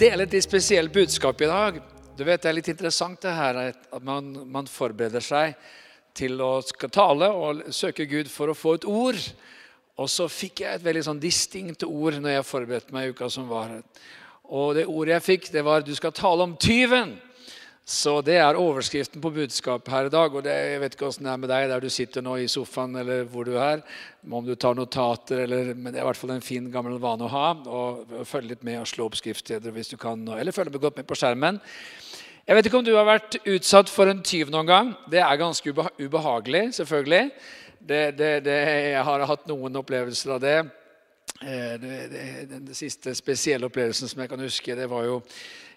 dele et litt spesielt budskap i dag. Du vet, Det er litt interessant det her at man, man forbereder seg til å tale og søke Gud for å få et ord. Og så fikk jeg et veldig sånn distinkt ord når jeg forberedte meg i uka som var. Og det ordet jeg fikk, det var 'du skal tale om tyven'. Så det er overskriften på budskapet her i dag. og det, Jeg vet ikke åssen det er med deg der du sitter nå i sofaen, eller hvor du er. Om du tar notater, eller, men det er i hvert fall en fin, gammel vane å ha. Og følge litt med og slå opp skriftsteder hvis du kan. Eller følge godt med på skjermen. Jeg vet ikke om du har vært utsatt for en tyv noen gang. Det er ganske ubehagelig, selvfølgelig. Det, det, det, jeg har hatt noen opplevelser av det. Eh, den siste spesielle opplevelsen som jeg kan huske, det var jo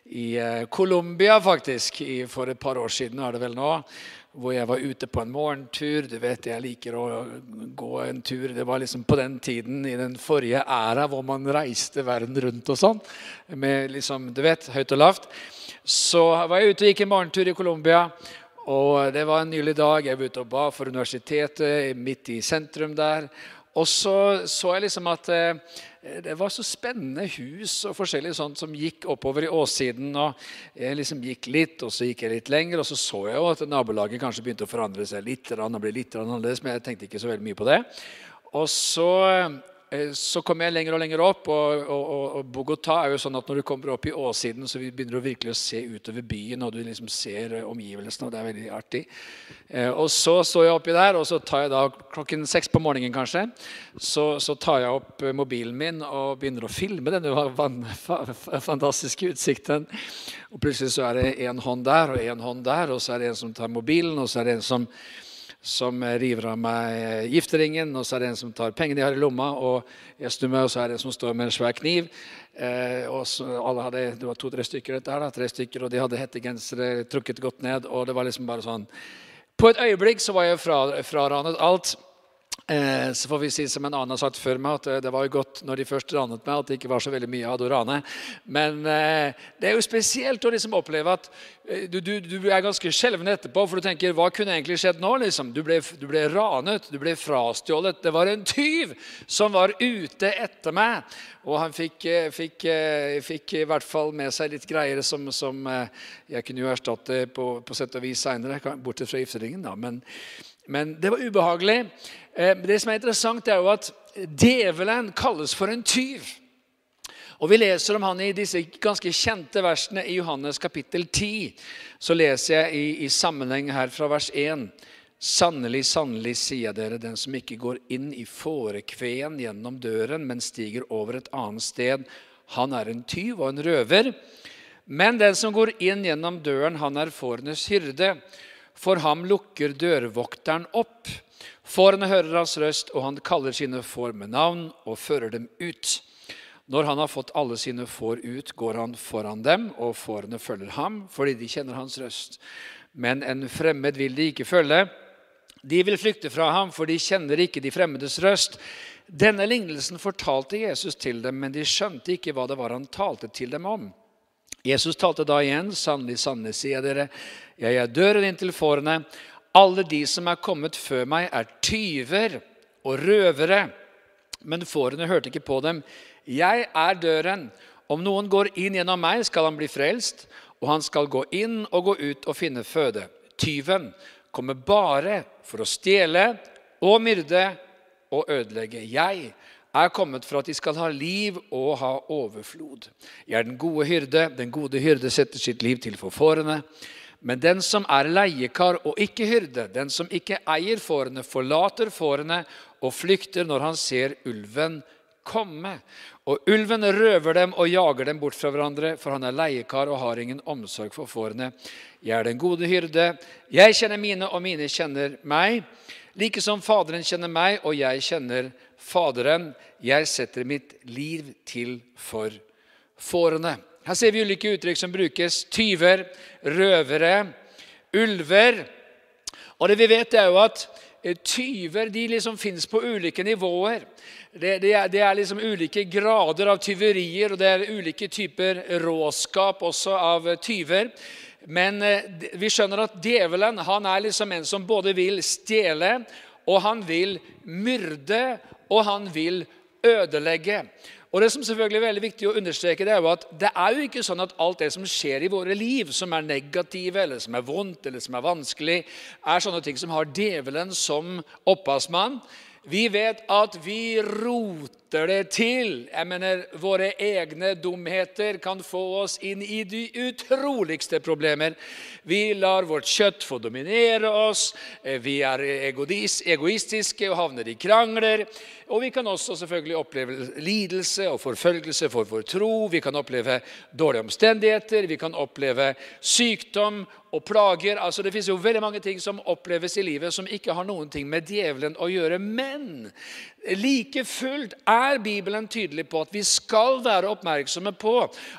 i eh, Colombia, faktisk. for et par år siden er det vel nå. Hvor jeg var ute på en morgentur. Du vet, Jeg liker å gå en tur. Det var liksom på den tiden i den forrige æra hvor man reiste verden rundt og sånn. Med liksom, du vet, høyt og lavt. Så var jeg ute og gikk en morgentur i Colombia. Og Det var en nylig dag. Jeg var ute og ba for universitetet midt i sentrum der. Og så så jeg liksom at eh, det var så spennende hus og forskjellig sånt som gikk oppover i åssiden. og Jeg liksom gikk litt, og så gikk jeg litt lenger, og så så jeg jo at nabolaget kanskje begynte å forandre seg litt. og bli litt annerledes, Men jeg tenkte ikke så veldig mye på det. Og så så kom jeg lenger og lenger opp. og, og, og Bogotá er jo sånn at når du kommer opp i åssiden, så begynner du virkelig å se utover byen, og du liksom ser eh, omgivelsene. og Det er veldig artig. Eh, og Så står jeg oppi der, og så tar jeg da klokken seks på morgenen kanskje, så, så, tar jeg opp mobilen min og begynner å filme denne fantastiske utsikten. Og Plutselig så er det en hånd der og en hånd der, og så er det en som tar mobilen, og så er det en som som river av meg gifteringen, og så er det en som tar pengene de har i lomma, og jeg snur meg, og så er det en som står med en svær kniv. Eh, og så, alle hadde, Det var to-tre stykker, dette her, da, tre stykker, og de hadde hettegensere trukket godt ned. og det var liksom bare sånn. På et øyeblikk så var jeg fra, fraranet alt. Eh, så får vi si som en annen har sagt før meg, at eh, det var jo godt når de først ranet meg, at det ikke var så veldig mye jeg hadde å rane. Men eh, det er jo spesielt å liksom oppleve at du, du, du, er ganske skjelven etterpå. For du tenker hva kunne egentlig skjedd nå? Liksom? Du, ble, du ble ranet, du ble frastjålet. Det var en tyv som var ute etter meg. Og han fikk, fikk, fikk i hvert fall med seg litt greier som, som jeg kunne jo erstatte på, på sett og vis seinere, bortsett fra gifteringen. da, men men det var ubehagelig. Eh, det som er interessant, er jo at djevelen kalles for en tyv. Og Vi leser om han i disse ganske kjente versene i Johannes kapittel 10. Så leser jeg i, i sammenheng her fra vers 1. Sannelig, sannelig, sier dere, den som ikke går inn i fårekveen gjennom døren, men stiger over et annet sted, han er en tyv og en røver. Men den som går inn gjennom døren, han er fårenes hyrde. For ham lukker dørvokteren opp. Fårene hører hans røst, og han kaller sine får med navn og fører dem ut. Når han har fått alle sine får ut, går han foran dem, og fårene følger ham, fordi de kjenner hans røst. Men en fremmed vil de ikke følge. De vil flykte fra ham, for de kjenner ikke de fremmedes røst. Denne lignelsen fortalte Jesus til dem, men de skjønte ikke hva det var han talte til dem om. Jesus talte da igjen, sannelig, sannelig, sier dere, jeg er døren inn til fårene. Alle de som er kommet før meg, er tyver og røvere. Men fårene hørte ikke på dem. Jeg er døren. Om noen går inn gjennom meg, skal han bli frelst, og han skal gå inn og gå ut og finne føde. Tyven kommer bare for å stjele og myrde og ødelegge. Jeg er kommet for at de skal ha liv og ha overflod. Jeg er den gode hyrde. Den gode hyrde setter sitt liv til for fårene. Men den som er leiekar og ikke hyrde, den som ikke eier fårene, forlater fårene og flykter når han ser ulven komme. Og ulven røver dem og jager dem bort fra hverandre, for han er leiekar og har ingen omsorg for fårene. Jeg er den gode hyrde. Jeg kjenner mine, og mine kjenner meg. Like som Faderen kjenner meg, og jeg kjenner Faderen, jeg setter mitt liv til for fårene. Her ser vi ulike uttrykk som brukes. Tyver, røvere, ulver. Og det vi vet, er jo at eh, tyver de liksom fins på ulike nivåer. Det, det, er, det, er, liksom ulike grader av tyverier, og det er ulike typer råskap også av tyver. Men eh, vi skjønner at djevelen han er liksom en som både vil stjele, og han vil myrde, og han vil ødelegge. Og Det som selvfølgelig er veldig viktig å understreke, det er jo at det er jo ikke sånn at alt det som skjer i våre liv, som er negative, eller som er vondt eller som er vanskelig, er sånne ting som har djevelen som opphavsmann. Vi vet at vi roter det til. Jeg mener, Våre egne dumheter kan få oss inn i de utroligste problemer. Vi lar vårt kjøtt få dominere oss. Vi er egoistiske og havner i krangler. Og vi kan også selvfølgelig oppleve lidelse og forfølgelse for vår tro. Vi kan oppleve dårlige omstendigheter, vi kan oppleve sykdom og plager. Altså Det fins veldig mange ting som oppleves i livet som ikke har noen ting med djevelen å gjøre. Men like fullt er Bibelen tydelig på at vi skal være oppmerksomme på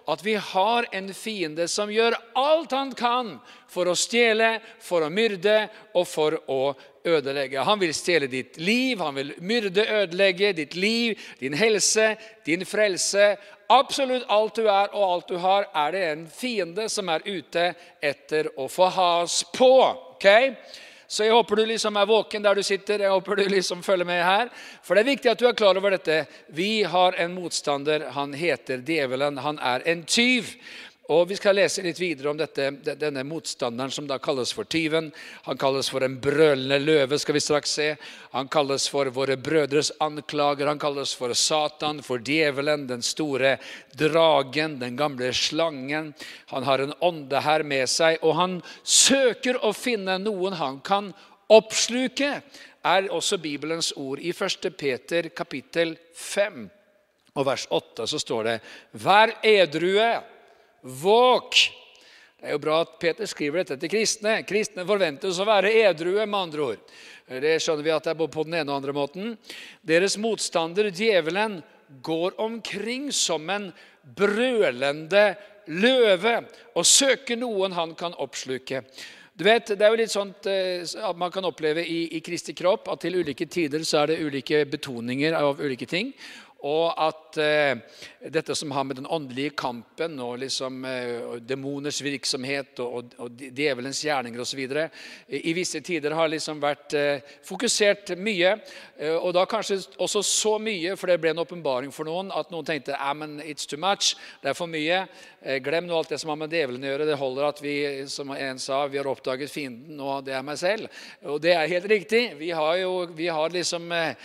at vi har en fiende som gjør alt han kan for å stjele, for å myrde og for å ødelegge. Han vil stjele ditt liv, han vil myrde, ødelegge ditt liv, din helse, din frelse. Absolutt alt du er og alt du har, er det en fiende som er ute etter å få has på. Okay? Så jeg håper du liksom er våken der du sitter. Jeg håper du liksom følger med her. For det er viktig at du er klar over dette. Vi har en motstander. Han heter djevelen. Han er en tyv. Og Vi skal lese litt videre om dette, denne motstanderen som da kalles for tyven. Han kalles for en brølende løve, skal vi straks se. Han kalles for våre brødres anklager. Han kalles for Satan, for djevelen, den store dragen, den gamle slangen. Han har en ånde her med seg, og han søker å finne noen han kan oppsluke, er også Bibelens ord. I 1. Peter kapittel 5 og vers 8 så står det:" Vær edrue Våk! Det er jo bra at Peter skriver dette til kristne. Kristne forventes å være edrue, med andre ord. Det skjønner vi at det er på den ene og andre måten. Deres motstander, djevelen, går omkring som en brølende løve og søker noen han kan oppsluke. Du vet, Det er jo litt sånt eh, at man kan oppleve i, i Kristi kropp at til ulike tider så er det ulike betoninger av ulike ting og at eh, dette som har med den åndelige kampen og liksom, eh, demoners virksomhet og, og, og djevelens gjerninger osv. I, i visse tider har liksom vært eh, fokusert mye. Eh, og da kanskje også så mye, for det ble en åpenbaring for noen, at noen tenkte men it's too much, det er for mye. Eh, glem nå alt det som har med djevelen å gjøre. Det holder at vi som en sa, vi har oppdaget fienden, og det er meg selv. Og det er helt riktig. Vi har jo vi har liksom eh,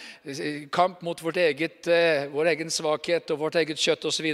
kamp mot vårt eget vår egen svakhet og vårt eget kjøtt osv.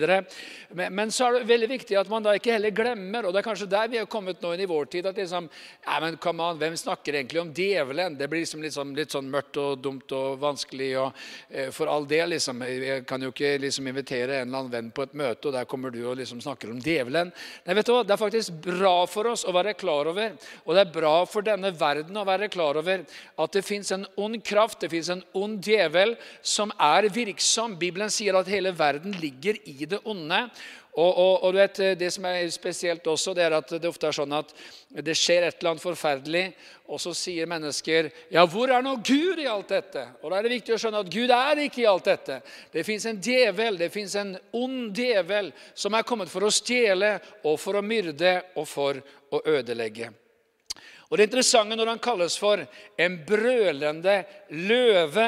Men, men så er det veldig viktig at man da ikke heller glemmer, og det er kanskje der vi har kommet nå i vår tid, at liksom, Nei, men come on, hvem snakker egentlig om djevelen? Det blir liksom litt, sånn, litt sånn mørkt og dumt og vanskelig. og eh, For all del, liksom. Jeg kan jo ikke liksom invitere en eller annen venn på et møte, og der kommer du og liksom snakker om djevelen. Nei, vet du hva? Det er faktisk bra for oss å være klar over, og det er bra for denne verden å være klar over, at det fins en ond kraft, det fins en ond djevel som er virksom. Bibelen sier at hele verden ligger i det onde. Og, og, og, du vet, Det som er spesielt også, det er at det ofte er sånn at det skjer et eller annet forferdelig, og så sier mennesker ja, 'Hvor er nå Gud i alt dette?' Og Da er det viktig å skjønne at Gud er ikke i alt dette. Det fins en djevel, det fins en ond djevel som er kommet for å stjele og for å myrde og for å ødelegge. Og Det interessante når han kalles for en brølende løve,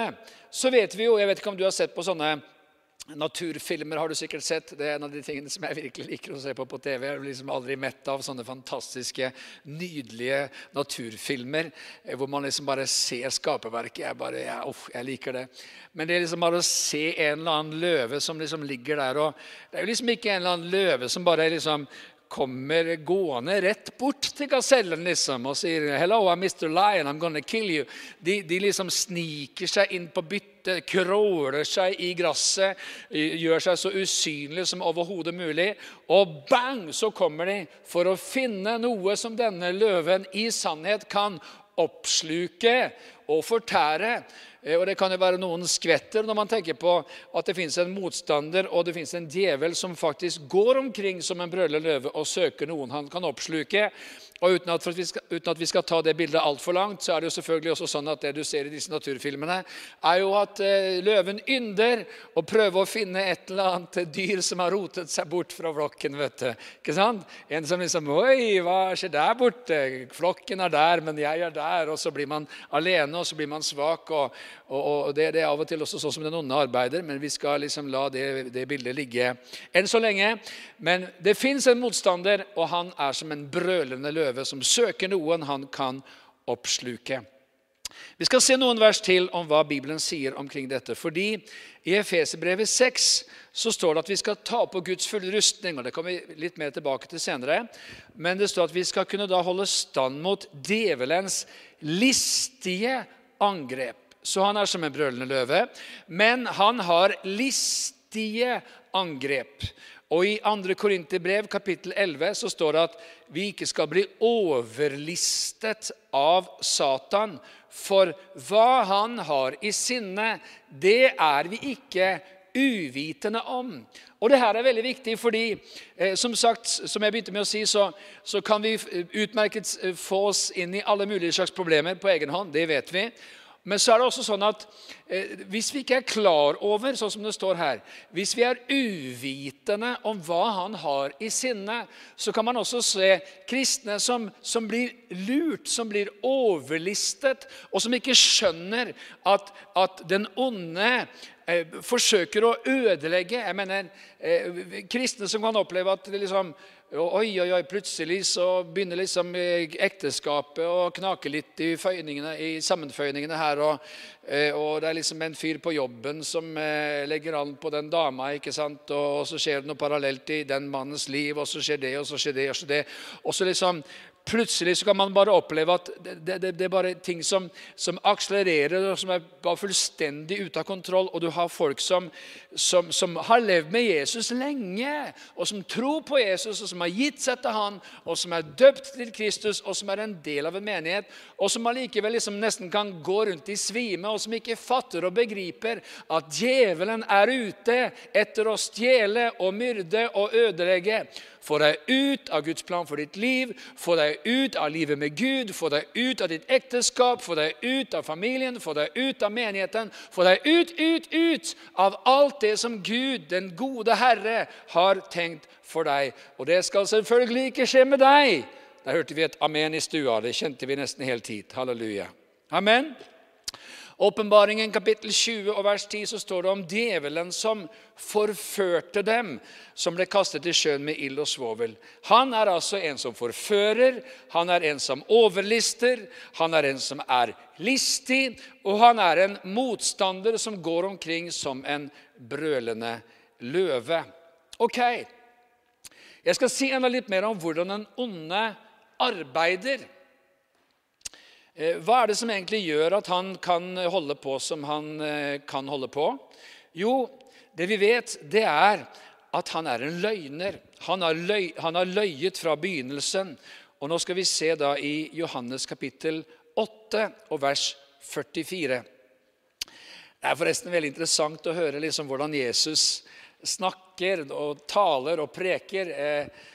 så vet vi jo Jeg vet ikke om du har sett på sånne naturfilmer. har du sikkert sett. Det er en av de tingene som jeg virkelig liker å se på på TV. Jeg blir liksom aldri mett av sånne fantastiske, nydelige naturfilmer eh, hvor man liksom bare ser skaperverket. Jeg bare, ja, uff, jeg liker det. Men det er liksom bare å se en eller annen løve som liksom ligger der. og Det er jo liksom ikke en eller annen løve som bare liksom kommer gående rett bort til gasellen liksom, og sier 'Hello, I'm Mr. Lion. I'm gonna kill you'. De, de liksom sniker seg inn på byttet, kråler seg i gresset, gjør seg så usynlige som overhodet mulig. Og bang, så kommer de for å finne noe som denne løven i sannhet kan oppsluke og fortære. Eh, og Det kan jo være noen skvetter når man tenker på at det fins en motstander og det finnes en djevel som faktisk går omkring som en brølende løve og søker noen han kan oppsluke. Og uten at, skal, uten at, vi skal ta det bildet altfor langt, så er det jo selvfølgelig også sånn at det du ser i disse naturfilmene, er jo at eh, løven ynder å prøve å finne et eller annet dyr som har rotet seg bort fra flokken. vet du. Ikke sant? En som liksom Oi, hva skjer der borte? Flokken er der, men jeg er der. Og så blir man alene, og så blir man svak. og og, og det, det, er av og til også sånn som den onde arbeider, men vi skal liksom la det, det bildet ligge enn så lenge. Men det fins en motstander, og han er som en brølende løve som søker noen han kan oppsluke. Vi skal se noen vers til om hva Bibelen sier omkring dette. Fordi i Efeserbrevet 6 så står det at vi skal ta på Guds fulle rustning. og Det kommer vi litt mer tilbake til senere. Men det står at vi skal kunne da holde stand mot djevelens listige angrep. Så han er som en brølende løve, men han har listige angrep. Og I 2. Korinterbrev kapittel 11 så står det at vi ikke skal bli overlistet av Satan. For hva han har i sinne, det er vi ikke uvitende om. Og det her er veldig viktig, fordi eh, som sagt, som jeg begynte med å si, så, så kan vi utmerket få oss inn i alle mulige slags problemer på egen hånd. Det vet vi. Men så er det også sånn at eh, hvis vi ikke er klar over, sånn som det står her Hvis vi er uvitende om hva han har i sinne, så kan man også se kristne som, som blir lurt, som blir overlistet, og som ikke skjønner at, at den onde eh, forsøker å ødelegge. Jeg mener, eh, Kristne som kan oppleve at det liksom Oi, oi, oi, plutselig så begynner liksom ekteskapet å knake litt i, i sammenføyningene her. Og, eh, og, det er liksom en fyr på jobben som eh, legger an på den dama. ikke sant? Og, og, så skjer det noe parallelt i den mannens liv, og så skjer det, og så skjer det. Og så det. Og så liksom Plutselig så kan man bare oppleve at det, det, det er bare ting som, som, akselererer, og som er bare fullstendig ute av kontroll. Og du har folk som, som, som, har levd med Jesus lenge, og som tror på Jesus, og som har gitt seg til han, og som er døpt til Kristus, og som er en del av en menighet, og som allikevel liksom nesten kan gå rundt i svime, og som ikke fatter og begriper at djevelen er ute etter å stjele og myrde og ødelegge. Få deg ut av Guds plan for ditt liv, få deg ut av livet med Gud, få deg ut av ditt ekteskap, få deg ut av familien, få deg ut av menigheten. Få deg ut, ut, ut av alt det som Gud, den gode Herre, har tenkt for deg. Og det skal selvfølgelig ikke skje med deg. Der hørte vi et amen i stua. Det kjente vi nesten helt hit. Halleluja. Amen. Åpenbaringen kapittel 20 og vers 10 så står det om djevelen som forførte dem, som ble kastet i sjøen med ild og svovel. Han er altså en som forfører, han er en som overlister, han er en som er listig, og han er en motstander som går omkring som en brølende løve. Ok, jeg skal si enda litt mer om hvordan den onde arbeider. Eh, hva er det som egentlig gjør at han kan holde på som han eh, kan holde på? Jo, det vi vet, det er at han er en løgner. Han har, løy, han har løyet fra begynnelsen. Og Nå skal vi se da i Johannes kapittel 8 og vers 44. Det er forresten veldig interessant å høre liksom hvordan Jesus snakker og taler og preker. Eh,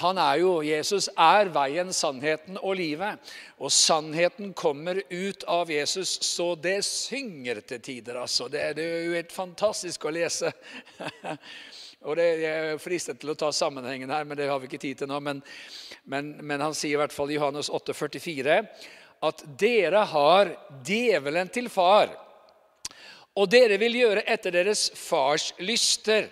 han er jo, Jesus er veien, sannheten og livet. Og sannheten kommer ut av Jesus, så det synger til tider. altså. Det, er jo helt fantastisk å lese. og det er fristet til å ta sammenhengen her, men det har vi ikke tid til nå. Men, men, men han sier i hvert fall i Johannes 8, 44, at dere har djevelen til far, og dere vil gjøre etter deres fars lyster.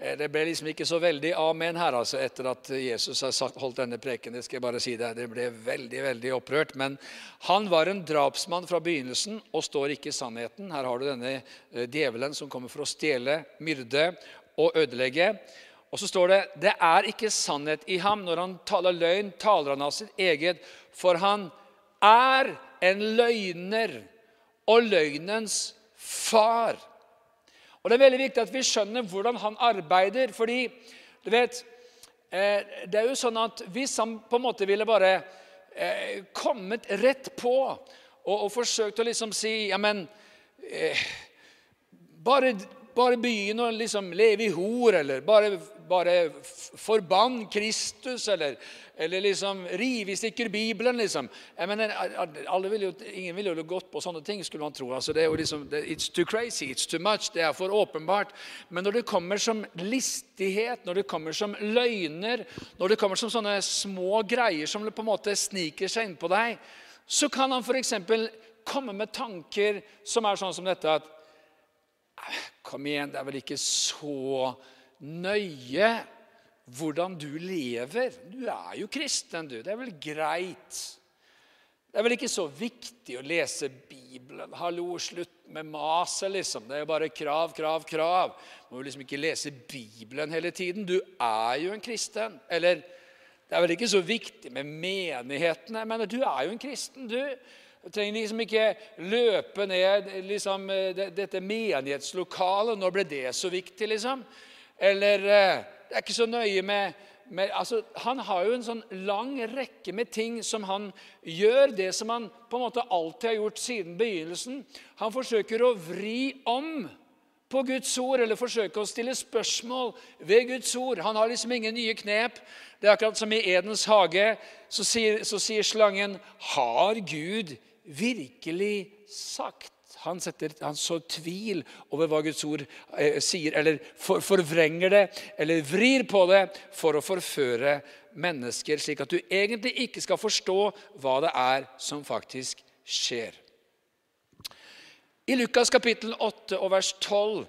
Eh, det ble liksom ikke så veldig amen her altså, etter at Jesus har holdt denne preken. Det skal jeg bare si det. det ble veldig veldig opprørt. Men han var en drapsmann fra begynnelsen og står ikke i sannheten. Her har du denne eh, djevelen som kommer for å stjele, myrde og ødelegge. Og så står det det er ikke sannhet i ham. Når han taler løgn, taler han av sitt eget. For han er en løgner og løgnens far. Og Det er veldig viktig at vi skjønner hvordan han arbeider. fordi du vet, eh, det er jo sånn at Hvis han på en måte ville bare eh, kommet rett på og, og forsøkt å liksom si ja, men, eh, bare, bare begynn å liksom leve i hor, eller bare, bare forbann Kristus, eller eller liksom riv i stykker Bibelen. liksom. Mener, vil jo, Ingen ville jo gått på sånne ting, skulle man tro. Altså, det er jo liksom, It's too crazy, it's too much, det er for åpenbart. Men når det kommer som listighet, når det kommer som løgner, når det kommer som sånne små greier som på en måte sniker seg inn på deg, så kan han f.eks. komme med tanker som er sånn som dette at Kom igjen, det er vel ikke så nøye hvordan du lever. Du er jo kristen, du. Det er vel greit. Det er vel ikke så viktig å lese Bibelen. Hallo, slutt med maset, liksom. Det er jo bare krav, krav, krav. Du må jo liksom ikke lese Bibelen hele tiden. Du er jo en kristen. Eller det er vel ikke så viktig med menighetene. Men du er jo en kristen, du. Du trenger liksom ikke løpe ned liksom, eh, dette menighetslokalet. Når ble det så viktig, liksom? Eller eh, Det er ikke så nøye med, med altså, Han har jo en sånn lang rekke med ting som han gjør, det som han på en måte alltid har gjort siden begynnelsen. Han forsøker å vri om på Guds ord, eller forsøke å stille spørsmål ved Guds ord. Han har liksom ingen nye knep. Det er akkurat som i Edens hage. Så sier, så sier slangen, 'Har Gud virkelig sagt?' Han, setter, han så tvil over hva Guds ord eh, sier, eller for, forvrenger det, eller vrir på det for å forføre mennesker, slik at du egentlig ikke skal forstå hva det er som faktisk skjer. I Lukas kapittel 8 og vers 12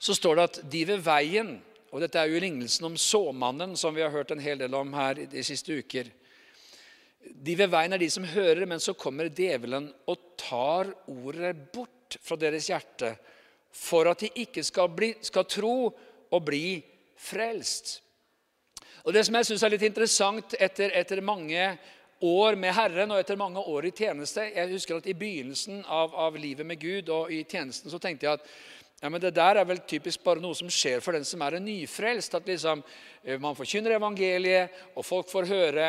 så står det at de ved veien og Dette er jo lignelsen om såmannen, som vi har hørt en hel del om her de siste uker. De ved veien er de som hører, men så kommer djevelen og tar ordet bort fra deres hjerte, for at de ikke skal, bli, skal tro og bli frelst. Og Det som jeg syns er litt interessant etter, etter mange år med Herren og etter mange år i tjeneste Jeg husker at I begynnelsen av, av, livet med Gud og i tjenesten så tenkte jeg at ja, men det der er vel typisk bare noe som skjer for den som er en nyfrelst. At liksom, eh, man forkynner evangeliet, og folk får høre.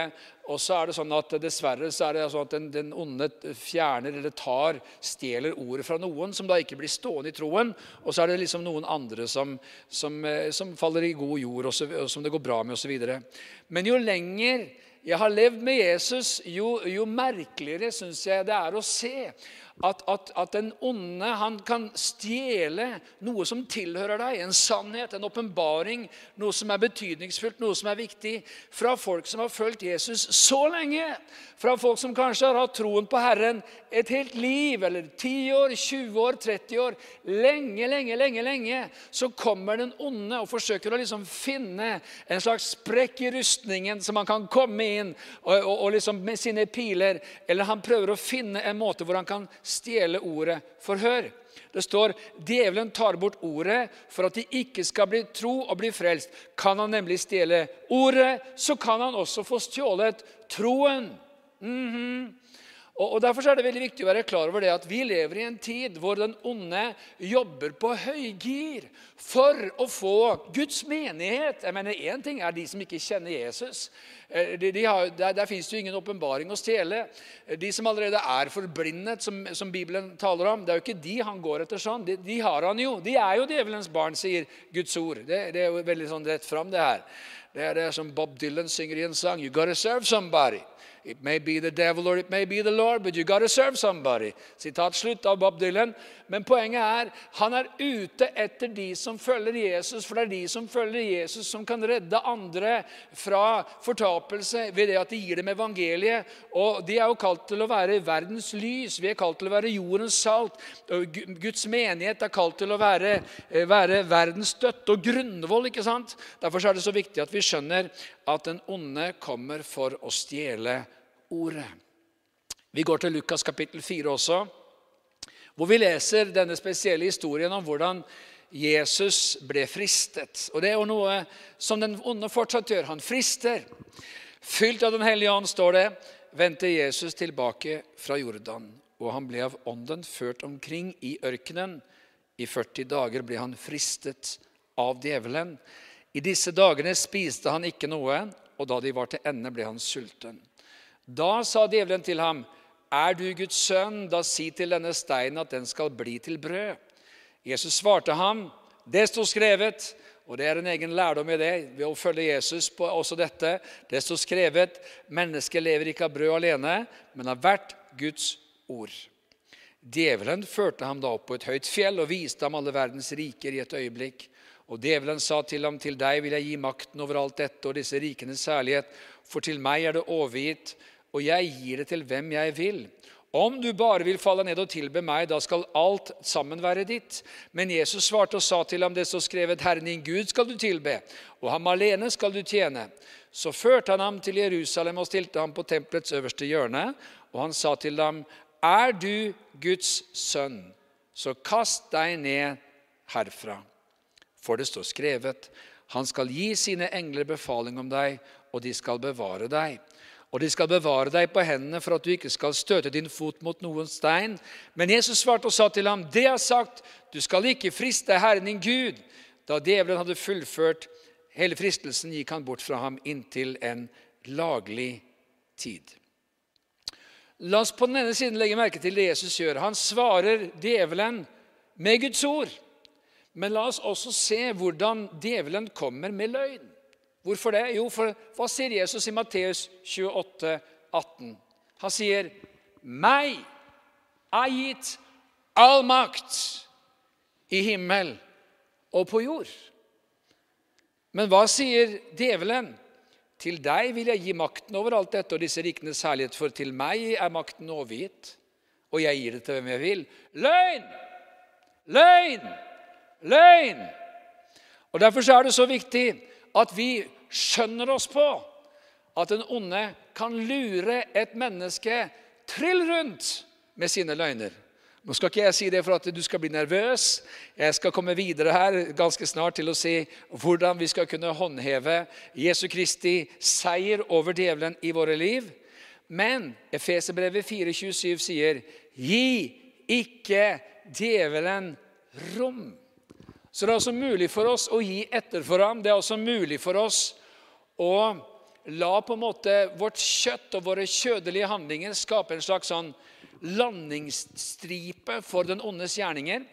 Og så er det sånn at dessverre så er det sånn at den, den onde fjerner eller tar, stjeler ordet fra noen som da ikke blir stående i troen. Og så er det liksom noen andre som, som, eh, som faller i god jord, og, så, som det går bra med osv. Men jo lenger jeg har levd med Jesus, jo, jo merkeligere syns jeg det er å se at, at, at, den onde han kan stjele noe som tilhører deg, en sannhet, en åpenbaring, noe som er betydningsfullt, noe som er viktig, fra folk som har fulgt Jesus så lenge. Fra folk som kanskje har hatt troen på Herren et helt liv, eller 10 år, 20 år, 30 år. Lenge, lenge, lenge. lenge, Så kommer den onde og forsøker å liksom finne en slags sprekk i rustningen, så man kan komme inn og, og, og liksom med sine piler. Eller han prøver å finne en måte hvor han kan stjele ordet forhør. Det står djevelen tar bort ordet for at de ikke skal bli tro og bli frelst. Kan han nemlig stjele ordet, så kan han også få stjålet troen. Mm -hmm. Og, Derfor er det veldig viktig å være klar over det at vi lever i en tid hvor den onde jobber på høygir for å få Guds menighet. Jeg mener, Én ting er de som ikke kjenner Jesus. Eh, de, de har, der, der fins det jo ingen åpenbaring å stjele. De som allerede er forblindet, som, som, Bibelen taler om, det er jo ikke de han går etter sånn. De, de har han jo. De er jo djevelens barn, sier Guds ord. Det, det er jo veldig sånn rett fram, det her. Det er det som Bob Dylan synger i en sang. You gotta serve somebody. It may be the devil or it may be the Lord, but you gotta serve somebody. Sitat slutt av Bob Dylan. Men poenget er han er ute etter de som følger Jesus, for det er de som følger Jesus, som kan redde andre fra fortapelse ved det at de gir dem evangeliet. Og De er jo kalt til å være verdens lys. Vi er kalt til å være jordens salt. Guds menighet er kalt til å være, eh, være verdens støtte og grunnvoll. ikke sant? Derfor er det så viktig at vi skjønner at den onde kommer for å stjele ordet. Vi går til Lukas kapittel 4 også, hvor vi leser denne spesielle historien om hvordan Jesus ble fristet. Og Det er jo noe som den onde fortsatt gjør. Han frister. Fylt av Den hellige ånd, står det, vendte Jesus tilbake fra Jordan. Og han ble av ånden ført omkring i ørkenen. I 40 dager ble han fristet av djevelen. I disse dagene spiste han ikke noe, og da de var til ende, ble han sulten. Da sa djevelen til ham, 'Er du Guds sønn, da si til denne steinen at den skal bli til brød.' Jesus svarte ham, 'Det står skrevet.' Og Det er en egen lærdom i det ved å følge Jesus på også dette. Det står skrevet, 'Mennesket lever ikke av brød alene, men av hvert Guds ord'. Djevelen førte ham da opp på et høyt fjell og viste ham alle verdens riker i et øyeblikk. Og djevelen sa til ham, 'Til deg vil jeg gi makten over alt dette og disse rikenes særlighet.' For til meg er det overgitt, og jeg gir det til hvem jeg vil. Om du bare vil falle ned og tilbe meg, da skal alt sammen være ditt. Men Jesus svarte og sa til ham, det står skrevet, Herren din Gud skal du tilbe, og ham alene skal du tjene. Så førte han ham til Jerusalem og stilte ham på tempelets øverste hjørne. Og han sa til ham, Er du Guds sønn, så kast deg ned herfra. For det står skrevet, Han skal gi sine engler befaling om deg, og de skal bevare deg. Og de skal bevare deg på hendene for at du ikke skal støte din fot mot noen stein. Men Jesus svarte og sa til ham, det er sagt, du skal ikke friste Herren din Gud. Da djevelen hadde fullført hele fristelsen, gikk han bort fra ham inntil en laglig tid. La oss på den ene siden legge merke til det Jesus gjør. Han svarer djevelen med Guds ord. Men la oss også se hvordan djevelen kommer med løgn. Hvorfor det? Jo, for hva sier Jesus i Matteus 28, 18? Han sier, 'Meg er gitt all makt i himmel og på jord'. Men hva sier djevelen? Til deg vil jeg gi makten over alt dette og disse rikenes herlighet, for til meg er makten overgitt, og jeg gir det til hvem jeg vil. Løgn! Løgn! Løgn! Og Derfor er det så viktig at vi skjønner oss på at den onde kan lure et menneske trill rundt med sine løgner. Nå skal ikke jeg si det for at du skal bli nervøs. Jeg skal komme videre her ganske snart til å si hvordan vi skal kunne håndheve Jesu Kristi seier over djevelen i våre liv. Men Efeserbrevet 4,27 sier, 'Gi ikke djevelen rom'. Så det er også mulig for oss å gi etter for ham. Det er også mulig for oss å la på en måte vårt kjøtt og våre kjødelige handlinger skape en slags sånn landingsstripe for den ondes gjerninger.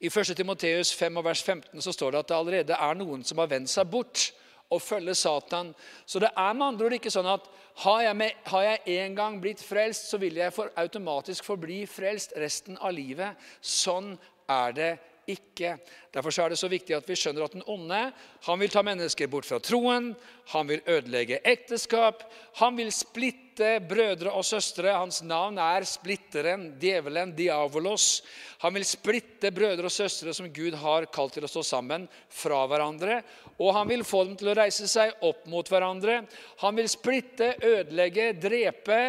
I 1. Timoteus 5 vers 15 så står det at det allerede er noen som har vendt seg bort og følger Satan. Så det er med andre ord ikke sånn at har jeg, med, har jeg en gang blitt frelst, så vil jeg for automatisk forbli frelst resten av livet. Sånn er det ikke. Derfor er det så viktig at vi skjønner at den onde han vil ta mennesker bort fra troen. Han vil ødelegge ekteskap. Han vil splitte brødre og søstre. Hans navn er splitteren, djevelen, diavolos. Han vil splitte brødre og søstre som Gud har kalt til å stå sammen, fra hverandre. Og han vil få dem til å reise seg opp mot hverandre. Han vil splitte, ødelegge, drepe,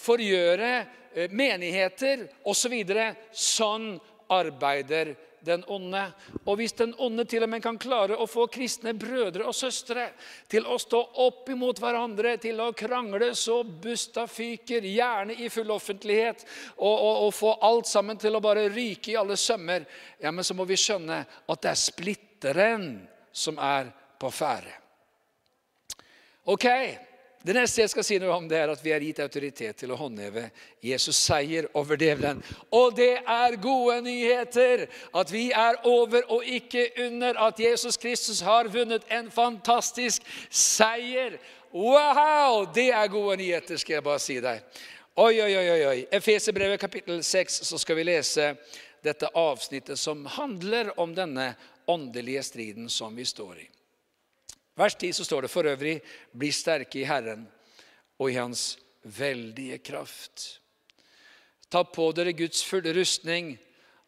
forgjøre eh, menigheter osv. Så sånn arbeider den onde. Og hvis den onde til og med kan klare å få kristne brødre og søstre til å stå opp imot hverandre, til å krangle så busta fyker, gjerne i full offentlighet, og, og, og, få alt sammen til å bare ryke i alle sømmer, ja, men så må vi skjønne at det er splitteren som er på ferde. Ok, det neste jeg skal si noe om, det er at vi er gitt autoritet til å håndheve Jesus' seier over djevelen. Og det er gode nyheter at vi er over og ikke under. At Jesus Kristus har vunnet en fantastisk seier. Wow! Det er gode nyheter, skal jeg bare si deg. Oi, oi, oi. oi. Efeserbrevet kapittel 6, så skal vi lese dette avsnittet som handler om denne åndelige striden som vi står i. Vers 10 så står det for øvrig bli sterke i Herren og i Hans veldige kraft. Ta på dere Guds fulle rustning,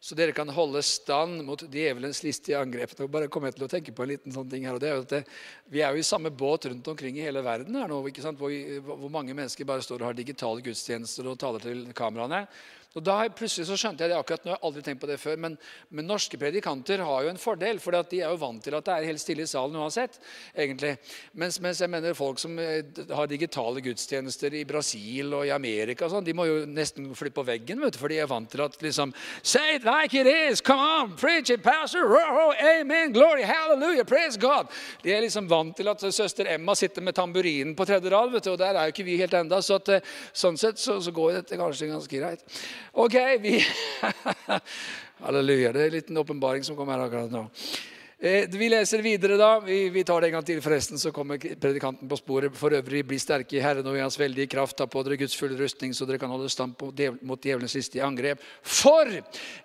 så dere kan holde stand mot djevelens listige angrep. Nå bare kommer jeg til å tenke på en liten sånn ting her, og det er jo at det, Vi er jo i samme båt rundt omkring i hele verden her nå, ikke sant? Hvor, hvor mange mennesker bare står og har digitale gudstjenester og taler til kameraene. Og da plutselig så skjønte jeg det akkurat nå, jeg har aldri tenkt på det før, men, men norske predikanter har jo en fordel, for de er jo vant til at det er helt stille i salen uansett. egentlig. Mens, mens, jeg mener folk som eh, har digitale gudstjenester i Brasil og i Amerika, og sånn, de må jo nesten flytte på veggen, vet du, for de er vant til at liksom Say it like it is! Come on! Preach it, pastor! Oh, amen! Glory! Hallelujah! Praise God! De er liksom vant til at søster Emma sitter med tamburinen på tredje rad, vet du, og der er jo ikke vi helt enda, så at, eh, sånn sett så, så går dette kanskje ganske greit. Ok, vi Halleluja. Det er en liten åpenbaring som kommer her akkurat nå. Eh, vi leser videre da. Vi, tar det en gang til, forresten, så kommer predikanten på sporet. For øvrig, bli sterke i Herren og i Hans veldige kraft. Ta på dere Guds fulle rustning, så dere kan holde stand mot djevelens siste angrep. For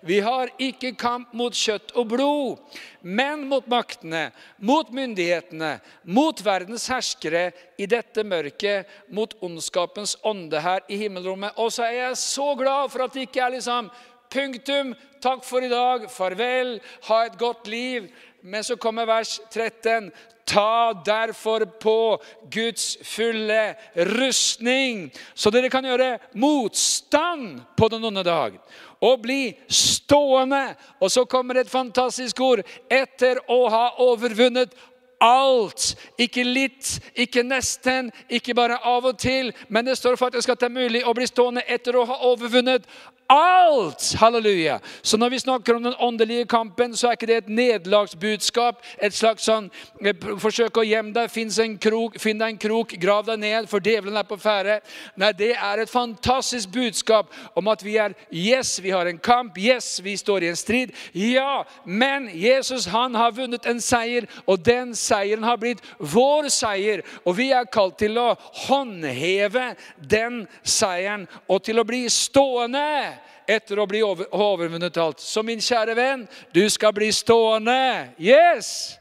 vi har ikke kamp mot kjøtt og blod, men mot maktene, mot myndighetene, mot verdens herskere i dette mørket, mot ondskapens ånde her i himmelrommet. Og så er jeg så glad for at det ikke er liksom Punktum. Takk for i dag. Farvel. Ha et godt liv. Men så kommer vers 13. Ta derfor på Guds fulle rustning, så dere kan gjøre motstand på den onde dag. Og bli stående. Og så kommer et fantastisk ord. Etter å ha overvunnet alt. Ikke litt, ikke nesten, ikke bare av og til. Men det står faktisk at det er mulig å bli stående etter å ha overvunnet alt. Halleluja. Så når vi snakker om den åndelige kampen, så er ikke det et nederlagsbudskap. Et slags sånn eh, Forsøk å gjemme deg, finn deg en krok, grav deg ned, for djevelen er på ferde. Nei, det er et fantastisk budskap om at vi er Yes, vi har en kamp. Yes, vi står i en strid. Ja, men Jesus han har vunnet en seier, og den seieren har blitt vår seier. Og vi er kalt til å håndheve den seieren og til å bli stående etter å bli over, overvunnet alt. Så min kjære venn, du skal bli stående. Yes!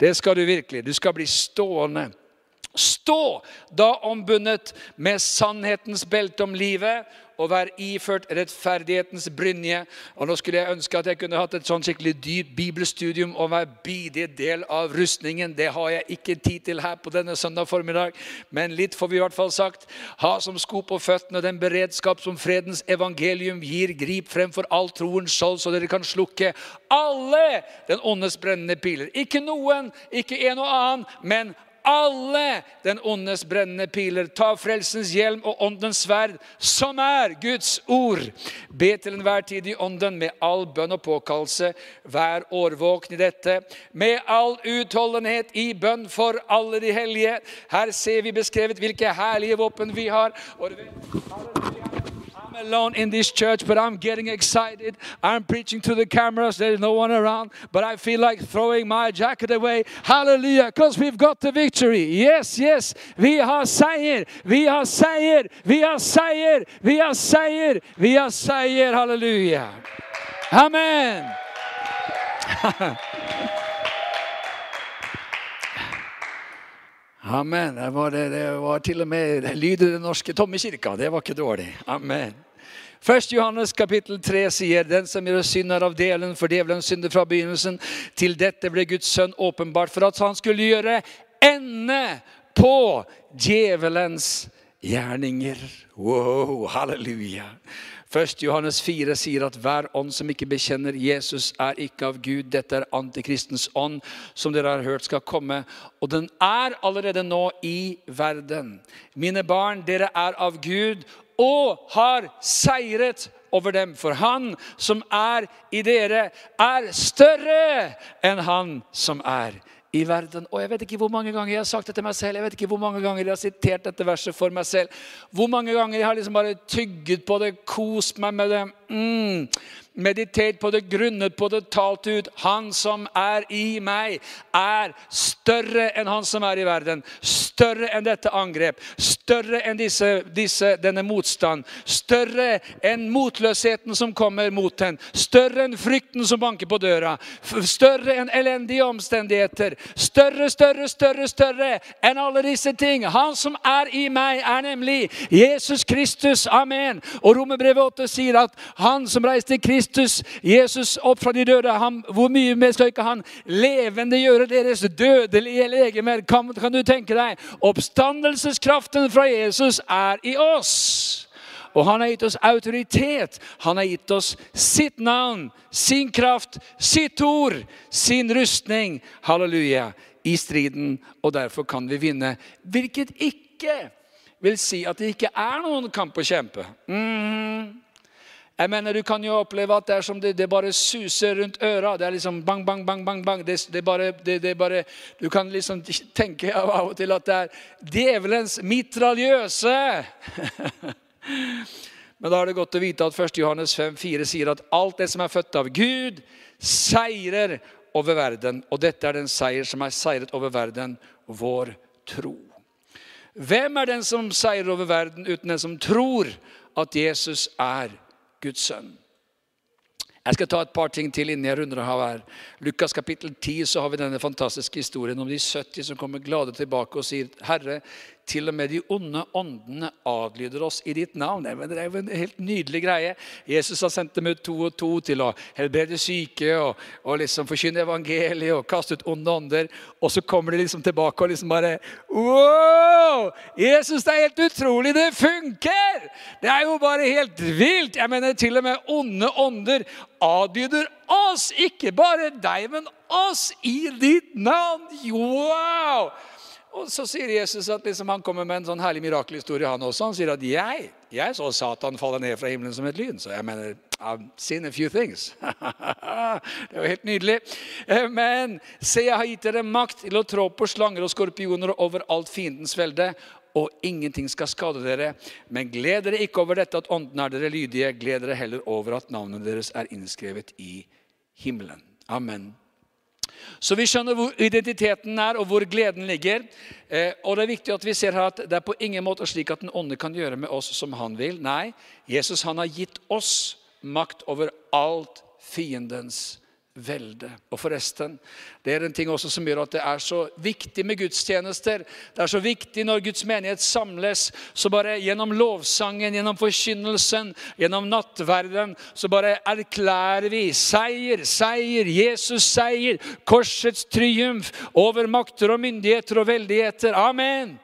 Det skal du virkelig. Du skal bli stående. Stå da ombundet med sannhetens belte om livet og være iført rettferdighetens brynje. Og Nå skulle jeg ønske at jeg kunne hatt et sånn skikkelig dypt bibelstudium og være bidig del av rustningen. Det har jeg ikke tid til her på denne søndag formiddag, men litt får vi i hvert fall sagt. Ha som sko på føttene den beredskap som fredens evangelium gir. Grip fremfor all troens skjold, så dere kan slukke alle den åndes brennende piler. Ikke noen, ikke en og annen, men alle den ondes brennende piler. Ta frelsens hjelm og åndens sverd, som er Guds ord. Be til enhver tid i ånden med all bønn og påkallelse. Vær årvåken i dette. Med all utholdenhet i bønn for alle de hellige. Her ser vi beskrevet hvilke herlige våpen vi har. Og det I'm alone in this church, but I'm getting excited. I'm preaching to the cameras. There's no one around, but I feel like throwing my jacket away. Hallelujah, because we've got the victory. Yes, yes. Vi har seier. Vi har seier. Vi har seier. Vi har seier. Vi har seier. Hallelujah. Amen. Amen. Det var, det, det var, til og med lyd i den norske tomme kirka. Det var ikke dårlig. Amen. Først Johannes kapittel 3 sier den som gjør synder av delen, for djevelen synder fra begynnelsen. Til dette ble Guds sønn åpenbart for at han skulle gjøre ende på djevelens gjerninger. Wow, halleluja. Først Johannes 4 sier at hver ånd som ikke bekjenner Jesus, er ikke av Gud. Dette er antikristens ånd, som dere har hørt skal komme. Og den er allerede nå i verden. Mine barn, dere er av Gud og har seiret over dem. For han som er i dere, er større enn han som er i verden. Og jeg vet ikke hvor mange ganger jeg har sagt det til meg selv. Jeg vet ikke hvor mange ganger jeg har sitert dette verset for meg selv. Hvor mange ganger jeg har liksom bare tygget på det, kost meg med det. Mm meditert på det, grunnet på det, talt ut. Han som er i meg, er større enn han som er i verden. Større enn dette angrep. Større enn disse, disse, denne motstand. Større enn motløsheten som kommer mot henne. Større enn frykten som banker på døra. Større enn elendige omstendigheter. Større, større, større, større enn alle disse ting. Han som er i meg, er nemlig Jesus Kristus. Amen. Og Romerbrevet 8 sier at han som reiste Kristus Jesus opp fra de døde, han, hvor mye mer skal ikke han levende gjøre deres dødelige legemer? Kan, kan du tenke deg? Oppstandelseskraften fra Jesus er i oss. Og han har gitt oss autoritet. Han har gitt oss sitt navn, sin kraft, sitt ord, sin rustning. Halleluja. I striden, og derfor kan vi vinne. Hvilket ikke vil si at det ikke er noen kamp å kjempe. Mm. Jeg mener, Du kan jo oppleve at det er som det, det bare suser rundt øra. Det er liksom bang, bang, bang, bang. bang. Det, det, bare, det, bare, Du kan liksom tenke av og til at det er djevelens mitraljøse. Men da er det godt å vite at 1. Johannes 5, 4 sier at alt det som er født av Gud, seirer over verden, og dette er den seier som er seiret over verden, vår tro. Hvem er den som seirer over verden uten den som tror at Jesus er Guds sønn? Jeg skal ta et par ting til innen jeg runder av her. Lukas kapittel 10 så har vi denne fantastiske historien om de 70 som kommer glade tilbake og sier, 'Herre, til og med de onde åndene adlyder oss i ditt navn. Det er jo en helt nydelig greie. Jesus har sendt dem ut to og to til å helbrede syke og, og liksom forkynne evangeliet og kaste ut onde ånder. Og så kommer de liksom tilbake og liksom bare Wow! Jesus, det er helt utrolig! Det funker! Det er jo bare helt vilt! Jeg mener, til og med onde ånder adlyder oss. Ikke bare deg, men oss i ditt navn. Wow! Og Så sier Jesus at liksom han kommer med en sånn herlig mirakelhistorie. Han også. Han sier at jeg, jeg så Satan falle ned fra himmelen som et lyn. Så jeg mener I've seen a few things. det var helt nydelig. Eh, men se, jeg har gitt dere makt til å trå på slanger og skorpioner over alt fiendens velde. Og ingenting skal skade dere. Men gled dere ikke over dette at ånden er dere lydige. Gled dere heller over at navnet deres er innskrevet i himmelen. Amen. Så vi skjønner hvor identiteten er, og hvor gleden ligger. Eh, og Det er viktig at vi ser her at det er på ingen måte slik at den ånde kan gjøre med oss som han vil. Nei, Jesus han har gitt oss makt over alt fiendens velde. Og forresten, det er en ting også som gjør at det er så viktig med gudstjenester. Det er så viktig når Guds menighet samles, så bare gjennom lovsangen, gjennom forkynnelsen, gjennom nattverden, så bare erklærer vi seier, seier, Jesus seier, korsets triumf over makter og myndigheter og veldigheter. Amen.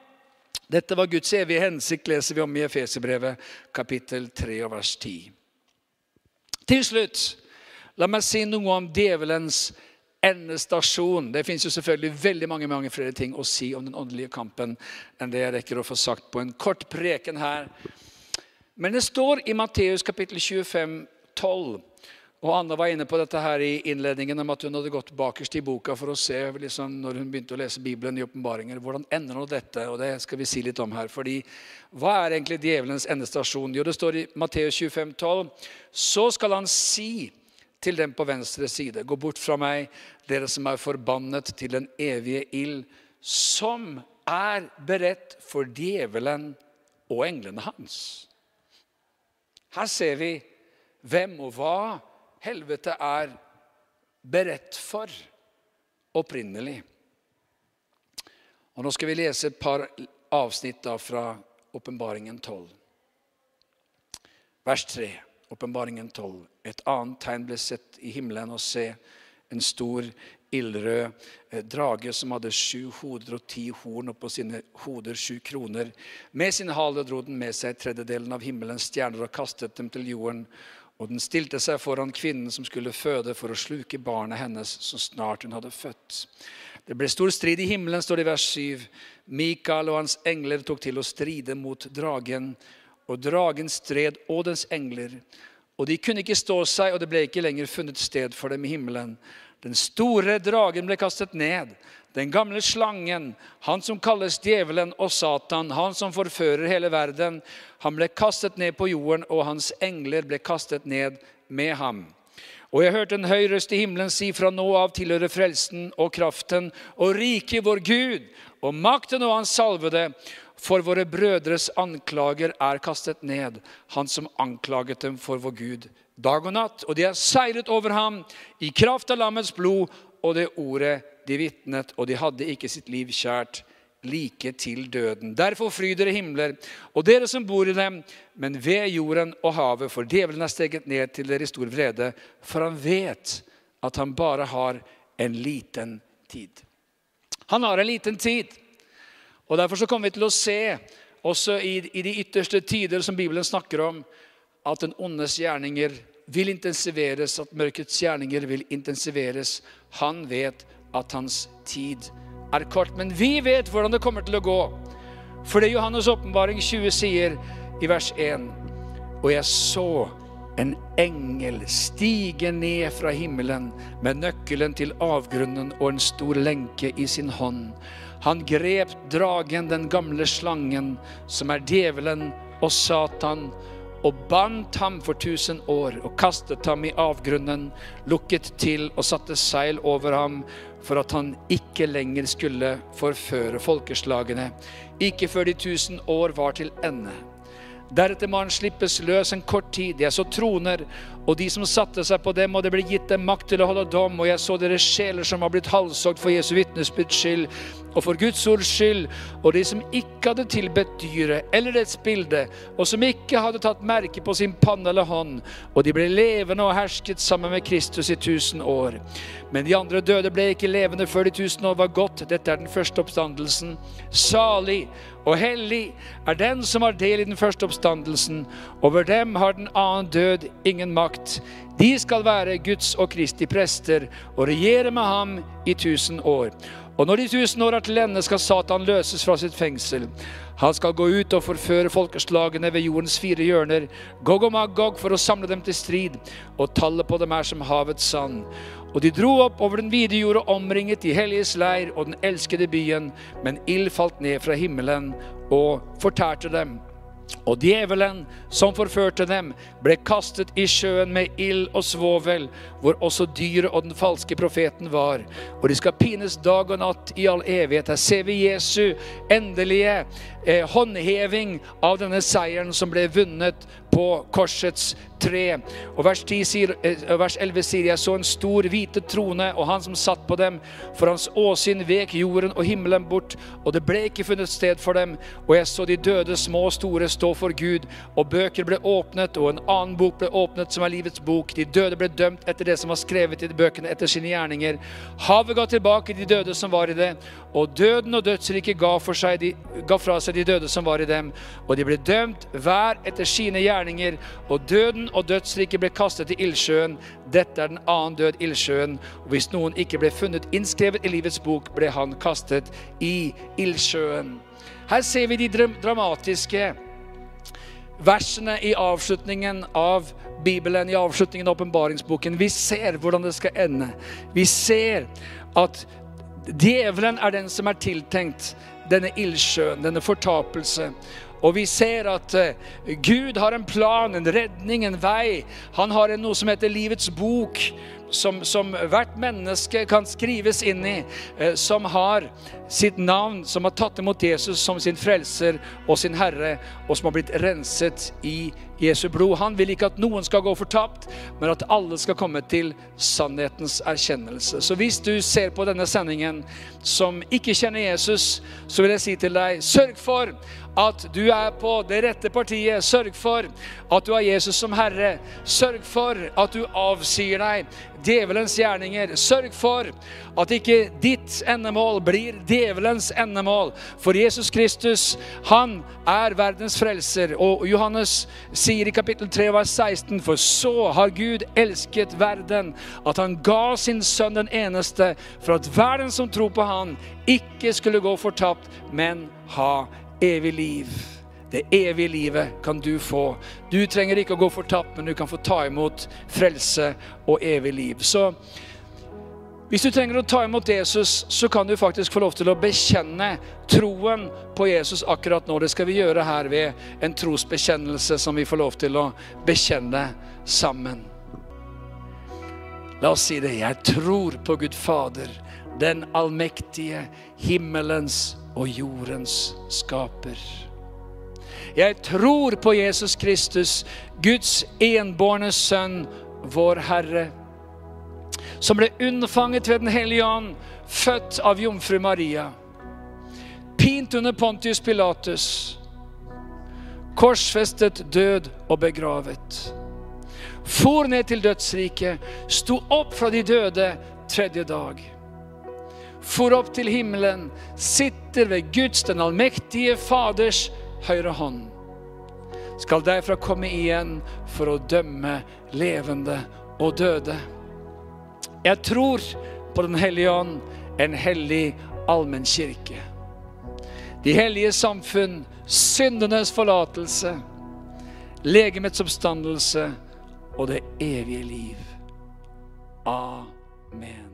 Dette var Guds evige hensikt, leser vi om i Efeserbrevet kapittel 3 vers 10. Til slutt La meg si noe om djevelens endestasjon. Det fins selvfølgelig veldig mange, mange flere ting å si om den åndelige kampen enn det jeg rekker å få sagt på en kort preken her. Men det står i Matteus kapittel 25, 12, og Anne var inne på dette her i innledningen om at hun hadde gått bakerst i boka for å se liksom, når hun begynte å lese Bibelen i åpenbaringer. Hvordan ender nå dette? Og det skal vi si litt om her. Fordi hva er egentlig djevelens endestasjon? Jo, det står i Matteus 25, 12. Så skal han si til dem på venstre side. Gå bort fra meg, dere som er forbannet til den evige ild, som er beredt for djevelen og englene hans. Her ser vi hvem og hva helvete er beredt for opprinnelig. Og Nå skal vi lese et par avsnitt fra Åpenbaringen 12. Vers 3. Åpenbaringen 12. Et annet tegn ble sett i himmelen, og se en stor ildrød eh, drage som hadde sju hoder og ti horn, og på sine hoder sju kroner. Med sin hale dro den med seg tredjedelen av himmelens stjerner og kastet dem til jorden. Og den stilte seg foran kvinnen som skulle føde, for å sluke barnet hennes så snart hun hadde født. Det ble stor strid i himmelen, står det i vers 7. Mikael og hans engler tok til å stride mot dragen. Og dragen stred og dens engler. Og de kunne ikke stå seg, og det ble ikke lenger funnet sted for dem i himmelen. Den store dragen ble kastet ned. Den gamle slangen, han som kalles djevelen og Satan, han som forfører hele verden, han ble kastet ned på jorden, og hans engler ble kastet ned med ham. Og jeg hørte en høy røst i himmelen si fra nå av tilhører frelsen og kraften og riket vår Gud og makten og hans salvede. For våre brødres anklager er kastet ned, han som anklaget dem for vår Gud dag og natt. Og de har seiret over ham i kraft av lammets blod og det ordet de vitnet, og de hadde ikke sitt liv kjært like til døden. Derfor fry dere himler, og dere som bor i dem, men ved jorden og havet, for djevelen er steget ned til dere i stor vrede, for han vet at han bare har en liten tid. Han har en liten tid. Og Derfor så kommer vi til å se, også i, i de ytterste tider som Bibelen snakker om, at den ondes gjerninger vil intensiveres, at mørkets gjerninger vil intensiveres. Han vet at hans tid er kort. Men vi vet hvordan det kommer til å gå. For det Johannes' åpenbaring 20 sier i vers 1. Og jeg så en engel stige ned fra himmelen med nøkkelen til avgrunnen og en stor lenke i sin hånd. Han grep dragen, den gamle slangen, som er djevelen og Satan, og bandt ham for tusen år og kastet ham i avgrunnen, lukket til og satte seil over ham for at han ikke lenger skulle forføre folkeslagene, ikke før de tusen år var til ende. Deretter må han slippes løs en kort tid. Jeg så troner, og de som satte seg på dem, og det ble gitt dem makt til å holde dom. Og jeg så deres sjeler som var blitt halshogd for Jesu vitnesbyrds skyld og for Guds ords skyld. Og de som ikke hadde tilbedt dyret eller dets bilde, og som ikke hadde tatt merke på sin panne eller hånd. Og de ble levende og hersket sammen med Kristus i tusen år. Men de andre døde ble ikke levende før de tusen år var gått. Dette er den første oppstandelsen. Salig og hellig er den som har del i den første oppstandelsen. Over dem har den annen død ingen makt. De skal være Guds og Kristi prester og regjere med ham i tusen år. Og når de tusen år er til ende, skal Satan løses fra sitt fengsel. Han skal gå ut og forføre folkeslagene ved jordens fire hjørner, Gog og Magog, for å samle dem til strid, og tallet på dem er som havets sand. Og de dro opp over den vide jord og omringet de helliges leir og den elskede byen, men ild falt ned fra himmelen og fortærte dem. Og djevelen som forførte dem, ble kastet i sjøen med ild og svovel, hvor også dyret og den falske profeten var. Og de skal pines dag og natt i all evighet. Her ser vi Jesu endelige eh, håndheving av denne seieren som ble vunnet på korsets tre. Og vers, sier, eh, vers 11 sier jeg så en stor hvite trone, og han som satt på dem. For hans åsyn vek jorden og himmelen bort, og det ble ikke funnet sted for dem. Og jeg så de døde, små og store, stå for Gud, og bøker ble åpnet, og en annen bok ble åpnet, som er livets bok. De døde ble dømt etter det som var skrevet i de bøkene, etter sine gjerninger. Havet ga tilbake de døde som var i det, og døden og dødsriket ga, ga fra seg de døde som var i dem. Og de ble dømt hver etter sine gjerninger, og døden og dødsriket ble kastet i ildsjøen. Dette er den annen død, ildsjøen. Og hvis noen ikke ble funnet innskrevet i livets bok, ble han kastet i ildsjøen. Her ser vi de dramatiske versene i avslutningen av Bibelen, i avslutningen av åpenbaringsboken. Vi ser hvordan det skal ende. Vi ser at djevelen er den som er tiltenkt denne ildsjøen, denne fortapelse. Og vi ser at uh, Gud har en plan, en redning, en vei. Han har noe som heter livets bok, som, som, hvert menneske kan skrives inn i, uh, som har sitt navn, som har tatt imot Jesus som sin frelser og sin herre, og som har blitt renset i Jesu blod. Han vil ikke at noen skal gå fortapt, men at alle skal komme til sannhetens erkjennelse. Så hvis du ser på denne sendingen som ikke kjenner Jesus, så vil jeg si til deg, sørg for at du er på det rette partiet. Sørg for at du har Jesus som Herre. Sørg for at du avsier deg djevelens gjerninger. Sørg for at ikke ditt endemål blir djevelens endemål. For Jesus Kristus, han er verdens frelser. Og Johannes sier i kapittel 3, vers 16, for så har Gud elsket verden, at han ga sin sønn den eneste, for at verden som tror på han, ikke skulle gå fortapt, men ha evig liv. Det evige livet kan du få. Du trenger ikke å gå fortapt, men du kan få ta imot frelse og evig liv. Så hvis du trenger å ta imot Jesus, så kan du faktisk få lov til å bekjenne troen på Jesus akkurat nå. Det skal vi gjøre her ved en trosbekjennelse som vi får lov til å bekjenne sammen. La oss si det. Jeg tror på Gud Fader, den allmektige, himmelens og jordens skaper. Jeg tror på Jesus Kristus, Guds enbårne sønn, vår Herre, som ble unnfanget ved Den hellige ånd, født av jomfru Maria, pint under Pontius Pilatus, korsfestet, død og begravet. For ned til dødsriket, sto opp fra de døde tredje dag for opp til himmelen, sitter ved Guds, den allmektige Faders, høyre hånd. Skal derfra komme igjen for å dømme levende og døde. Jeg tror på Den hellige ånd, en hellig allmennkirke. De hellige samfunn, syndenes forlatelse, legemets oppstandelse og det evige liv. Amen.